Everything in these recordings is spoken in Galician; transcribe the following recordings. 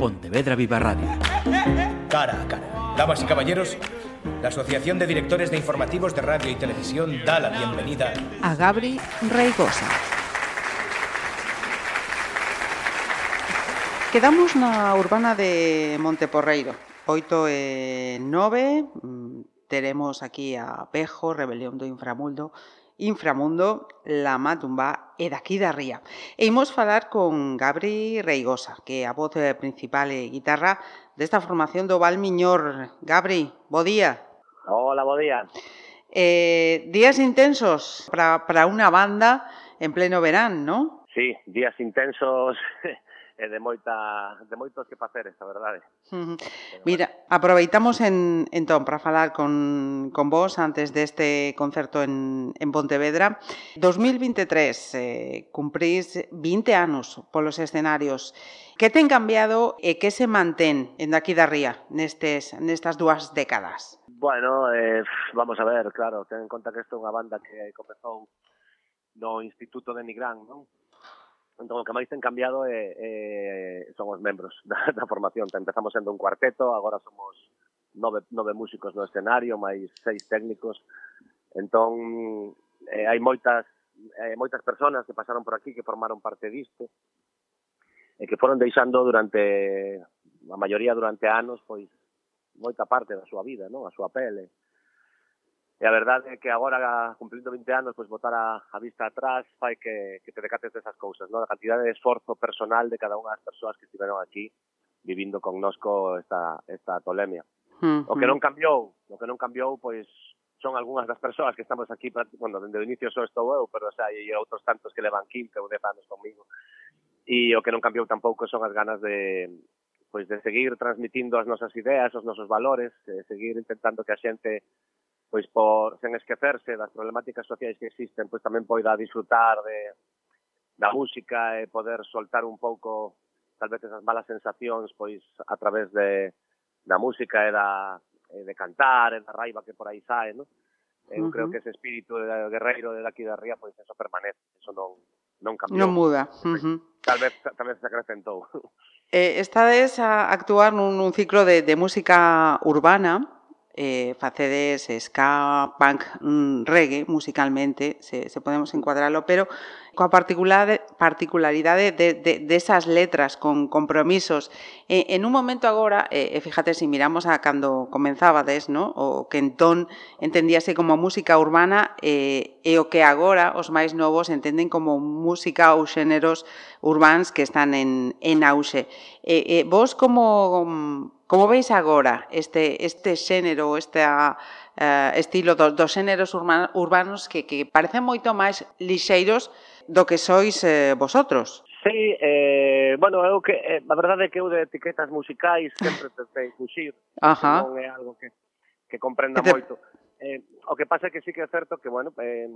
Pontevedra Viva Radio. Cara a cara. Damas y caballeros, la Asociación de Directores de Informativos de Radio y Televisión da la bienvenida a Gabri Reigosa. Quedamos na urbana de Monteporreiro. Oito e nove, mm, teremos aquí a Pejo, Rebelión do Inframuldo, Inframundo, La Matumba e daqui da Ría. E imos falar con Gabri Reigosa, que é a voz principal e guitarra desta formación do Val Miñor. Gabri, bo día. Hola, bo día. Eh, días intensos para unha banda en pleno verán, non? Sí, días intensos e de moita de moitos que facer, esta verdade. Uh -huh. Mira, aproveitamos en entón para falar con con vos antes deste concerto en en Pontevedra. 2023 eh cumprís 20 anos polos escenarios. Que ten cambiado e que se mantén en daqui da ría nestes nestas dúas décadas? Bueno, eh, vamos a ver, claro, ten en conta que isto é unha banda que comezou no Instituto de Nigrán, non? Entón, o que máis ten cambiado eh, eh, é, é, son os membros da, da formación. Empezamos sendo un cuarteto, agora somos nove, nove músicos no escenario, máis seis técnicos. Entón, eh, hai moitas eh, moitas persoas que pasaron por aquí que formaron parte disto e que foron deixando durante a maioría durante anos pois moita parte da súa vida, non? A súa pele, E a verdade é que agora, cumplindo 20 anos, pois botar a, a vista atrás fai que, que te decates desas cousas, non? A cantidad de esforzo personal de cada unha das persoas que estiveron aquí vivindo con nosco esta, esta tolemia. Uh -huh. O que non cambiou, o que non cambiou, pois son algunhas das persoas que estamos aquí, bueno, dende o inicio só estou eu, pero xa hai outros tantos que levan 15 ou 10 anos comigo. E o que non cambiou tampouco son as ganas de, pois de seguir transmitindo as nosas ideas, os nosos valores, de seguir intentando que a xente pois por, sen esquecerse das problemáticas sociais que existen, pois tamén poida disfrutar de, da música e poder soltar un pouco tal vez esas malas sensacións pois a través de, da música e da, e de cantar e da raiva que por aí sae, no? Eu uh -huh. creo que ese espírito de guerreiro de aquí da Ría, pois eso permanece, eso non, non cambiou. Non muda. Pois uh -huh. Tal vez, tal vez se acrecentou. Eh, estades a actuar nun, nun ciclo de, de música urbana, eh, facedes ska, punk, mm, reggae musicalmente, se, se podemos encuadrarlo, pero coa particular, particularidade de, de, de esas letras con compromisos. Eh, en un momento agora, eh, fíjate, se si miramos a cando comenzabades, no? o que entón entendíase como música urbana, eh, e o que agora os máis novos entenden como música ou xéneros urbans que están en, en auxe. Eh, eh, vos como Como veis agora, este, este xénero, este uh, estilo dos, dos xéneros urbanos que, que parecen moito máis lixeiros do que sois eh, vosotros. Sí, eh, bueno, eu que, eh, a verdade é que eu de etiquetas musicais sempre tentei fuxir, Ajá. non é algo que, que comprenda te... moito. Eh, o que pasa é que sí que é certo que, bueno, eh,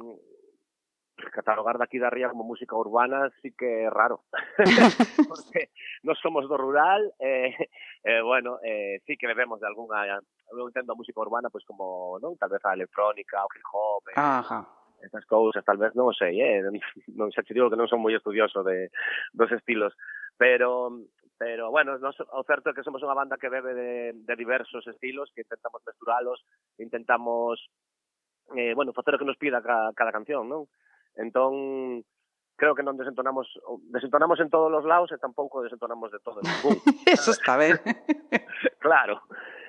catalogar daqui da Ría como música urbana sí que é raro. Porque non somos do rural, eh, eh, bueno, eh, sí que bebemos de alguna... Eu entendo a música urbana, pois pues, como, non? Tal vez a electrónica, o hip hop... Eh, Ajá esas cousas, tal vez non sei, eh? non xa te digo que non son moi estudioso de dos estilos, pero pero bueno, nos, o certo é que somos unha banda que bebe de, de diversos estilos, que intentamos mesturalos, intentamos eh, bueno, facer o que nos pida cada, cada canción, non? Entón, creo que non desentonamos desentonamos en todos os lados e tampouco desentonamos de todo en ningún. Eso está ben. claro.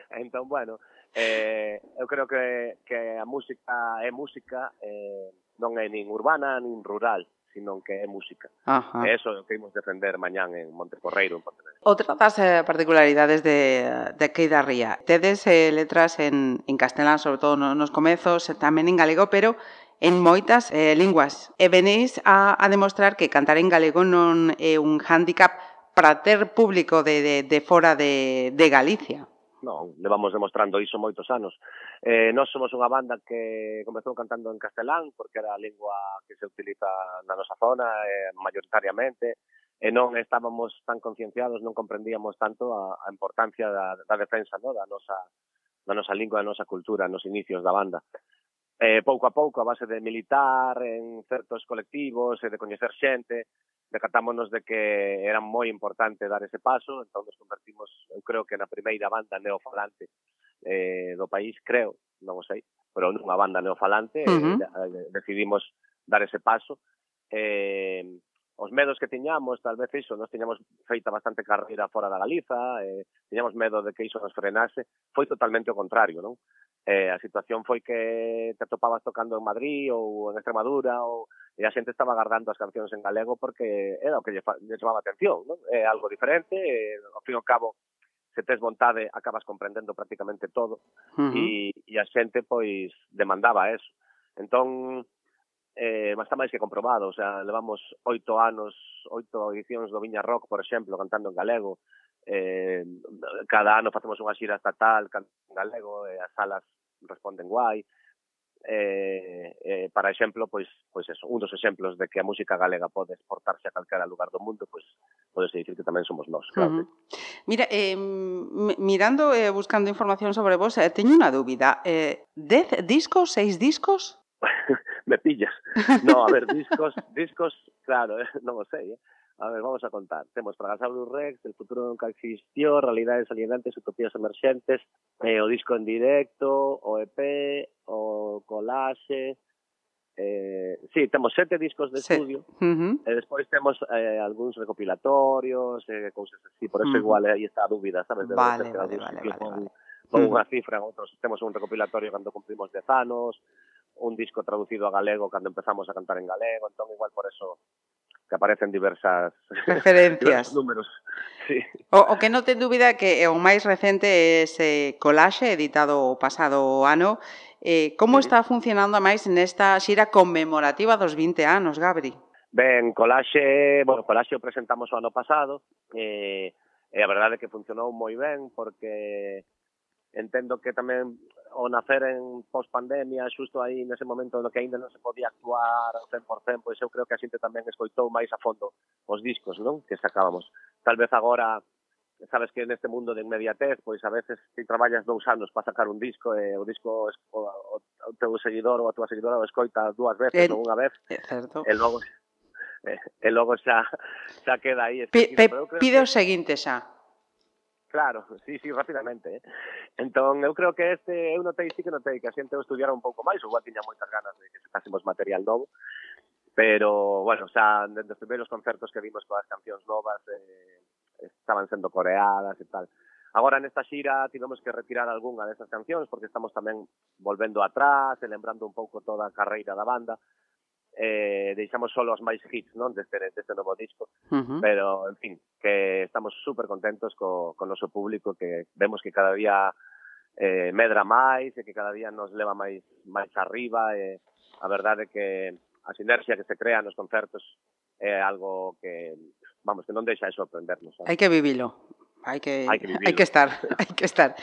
Entón, bueno, eh, eu creo que, que a música é música, eh, non é nin urbana nin rural sino que é música. Ajá. E eso é o que imos defender mañán en Montecorreiro. En Pontevedra. Outra das eh, particularidades de, de aquí da Ría. Tedes eh, letras en, en castelán, sobre todo nos comezos, tamén en galego, pero en moitas eh, linguas. E venéis a, a demostrar que cantar en galego non é un hándicap para ter público de, de, de fora de, de Galicia. Non, levamos demostrando iso moitos anos. Eh, nós somos unha banda que comezou cantando en castelán, porque era a lingua que se utiliza na nosa zona, eh, mayoritariamente, e non estábamos tan concienciados, non comprendíamos tanto a, a importancia da, da defensa no? da, nosa, da nosa lingua, da nosa cultura, nos inicios da banda eh, pouco a pouco, a base de militar en certos colectivos e de coñecer xente, decatámonos de que era moi importante dar ese paso, entón nos convertimos, eu creo que na primeira banda neofalante eh, do país, creo, non o sei, pero nunha banda neofalante, uh -huh. eh, decidimos dar ese paso. Eh, os medos que tiñamos, tal vez iso, nos tiñamos feita bastante carreira fora da Galiza, eh, tiñamos medo de que iso nos frenase, foi totalmente o contrario, non? eh, a situación foi que te atopabas tocando en Madrid ou en Extremadura ou e a xente estaba agardando as cancións en galego porque era o que lle, lle chamaba atención, non? É algo diferente, e, ao fin e ao cabo se tes vontade acabas comprendendo prácticamente todo uh -huh. e, e a xente pois demandaba eso. Entón eh, basta máis que comprobado, o sea, levamos oito anos, oito edicións do Viña Rock, por exemplo, cantando en galego, eh, cada ano facemos unha xira estatal en galego, eh, as salas responden guai, eh, eh, para exemplo, pois, pois eso, un dos exemplos de que a música galega pode exportarse a calquera lugar do mundo, pois podes dicir que tamén somos nós, claro. Uh -huh. Mira, eh, mirando e eh, buscando información sobre vos, eh, teño unha dúbida. Eh, dez discos, seis discos? me pillas. No, a ver, discos, discos, claro, eh, non o sei, eh? A ver, vamos a contar. Temos Fragasaurus Rex, El futuro nunca existió, Realidades alienantes, Utopías emerxentes, eh, o disco en directo, o EP, o collage, Eh, sí, temos sete discos de sí. estudio uh -huh. e despois temos eh, eh algúns recopilatorios e eh, cousas así, por eso uh -huh. igual eh, aí está a dúbida, sabes? De vale, vale, vale, vale, con, vale. con uh -huh. unha cifra, en outros temos un recopilatorio cando cumplimos 10 anos, un disco traducido a galego cando empezamos a cantar en galego, entón igual por eso que aparecen diversas referencias, números. Sí. O, o que non ten dúbida que eh, o máis recente é ese collage editado o pasado ano. Eh, como está funcionando máis nesta xira conmemorativa dos 20 anos, Gabri? Ben, collage, bueno, collage o presentamos o ano pasado, eh, e a verdade é que funcionou moi ben porque entendo que tamén o nacer en pospandemia, xusto aí nese momento no que aínda non se podía actuar ao 100%, pois eu creo que a xente tamén escoitou máis a fondo os discos, non? Que sacábamos. Tal vez agora sabes que neste mundo de inmediatez, pois a veces ti traballas dous anos para sacar un disco e o disco o, o, o teu seguidor ou a túa seguidora o escoita dúas veces el, ou unha vez. É certo. E logo e logo xa xa queda aí. Pi, pide que... o seguinte xa. Claro, sí, sí, rápidamente. Eh? Entón, eu creo que este, eu notei, sí que notei, que a xente o estudiara un pouco máis, ou tiña moitas ganas de que sacásemos material novo, pero, bueno, xa, desde os primeiros concertos que vimos coas cancións novas, eh, estaban sendo coreadas e tal. Agora nesta xira tivemos que retirar algunha desas cancións porque estamos tamén volvendo atrás e lembrando un pouco toda a carreira da banda eh, deixamos solo os máis hits non deste, deste novo disco. Uh -huh. Pero, en fin, que estamos super contentos co, co noso público, que vemos que cada día eh, medra máis e que cada día nos leva máis máis arriba. E a verdade é que a sinerxia que se crea nos concertos é algo que, vamos, que non deixa de sorprendernos. Hai que vivilo. Hai que, hai que, hai que estar, hai que estar.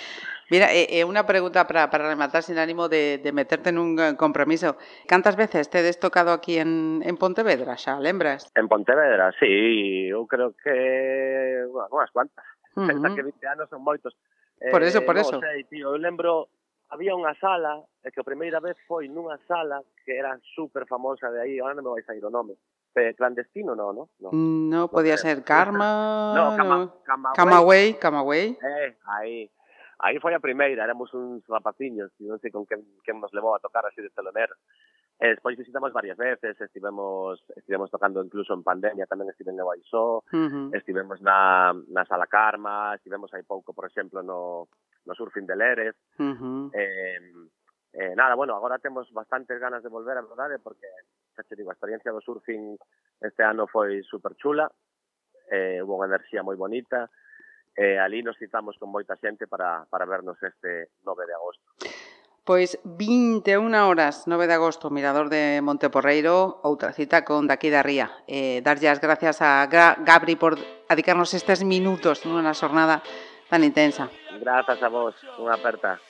Mira, e, eh, eh unha pregunta para, para rematar sin ánimo de, de meterte nun eh, compromiso. Cantas veces tedes tocado aquí en, en Pontevedra, xa, lembras? En Pontevedra, sí, eu creo que, bueno, unhas cuantas. Uh -huh. que 20 anos son moitos. Por eso, eh, por eh, eso. Sei, tío, eu lembro, había unha sala, que a primeira vez foi nunha sala que era super famosa de aí, ahora non me vais a ir o nome, clandestino no, ¿no? No, no podía ser Karma. no, Cama, Camagüey. Camagüey. Eh, aí. Aí foi a primeira, éramos uns rapaciños, non sei con quen, quen nos levou a tocar así de telonero. E despois visitamos varias veces, estivemos estivemos tocando incluso en pandemia, tamén estive en Baixó, uh -huh. estivemos na, na Sala Karma, estivemos aí pouco, por exemplo, no, no Surfing de Leres. Uh -huh. eh, eh, nada, bueno, agora temos bastantes ganas de volver, a verdade, porque xa te digo, a experiencia do surfing este ano foi super chula, eh, hubo unha enerxía moi bonita, e eh, ali nos citamos con moita xente para, para vernos este 9 de agosto. Pois 21 horas, 9 de agosto, Mirador de Monteporreiro, outra cita con Daqui da Ría. Eh, darlle as gracias a Gabri por adicarnos estes minutos nunha xornada tan intensa. Grazas a vos, unha aperta.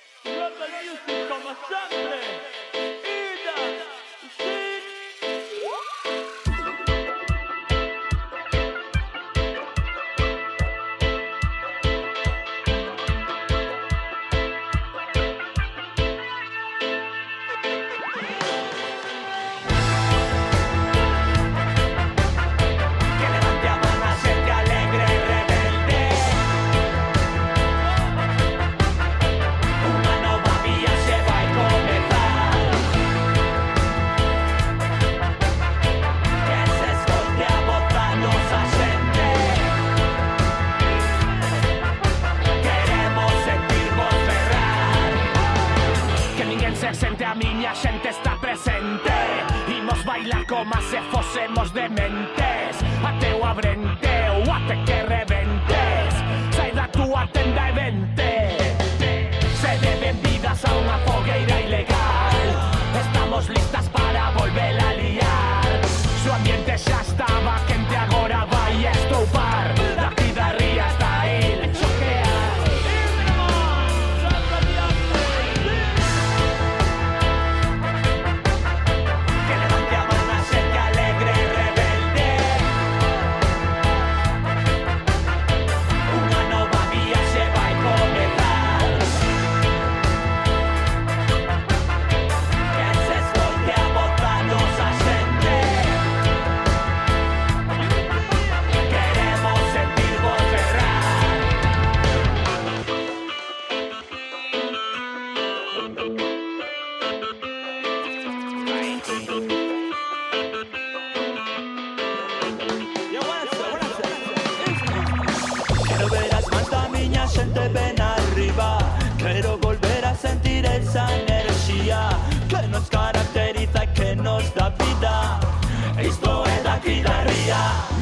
esa energía que nos caracteriza y que nos da vida. Esto es la ría.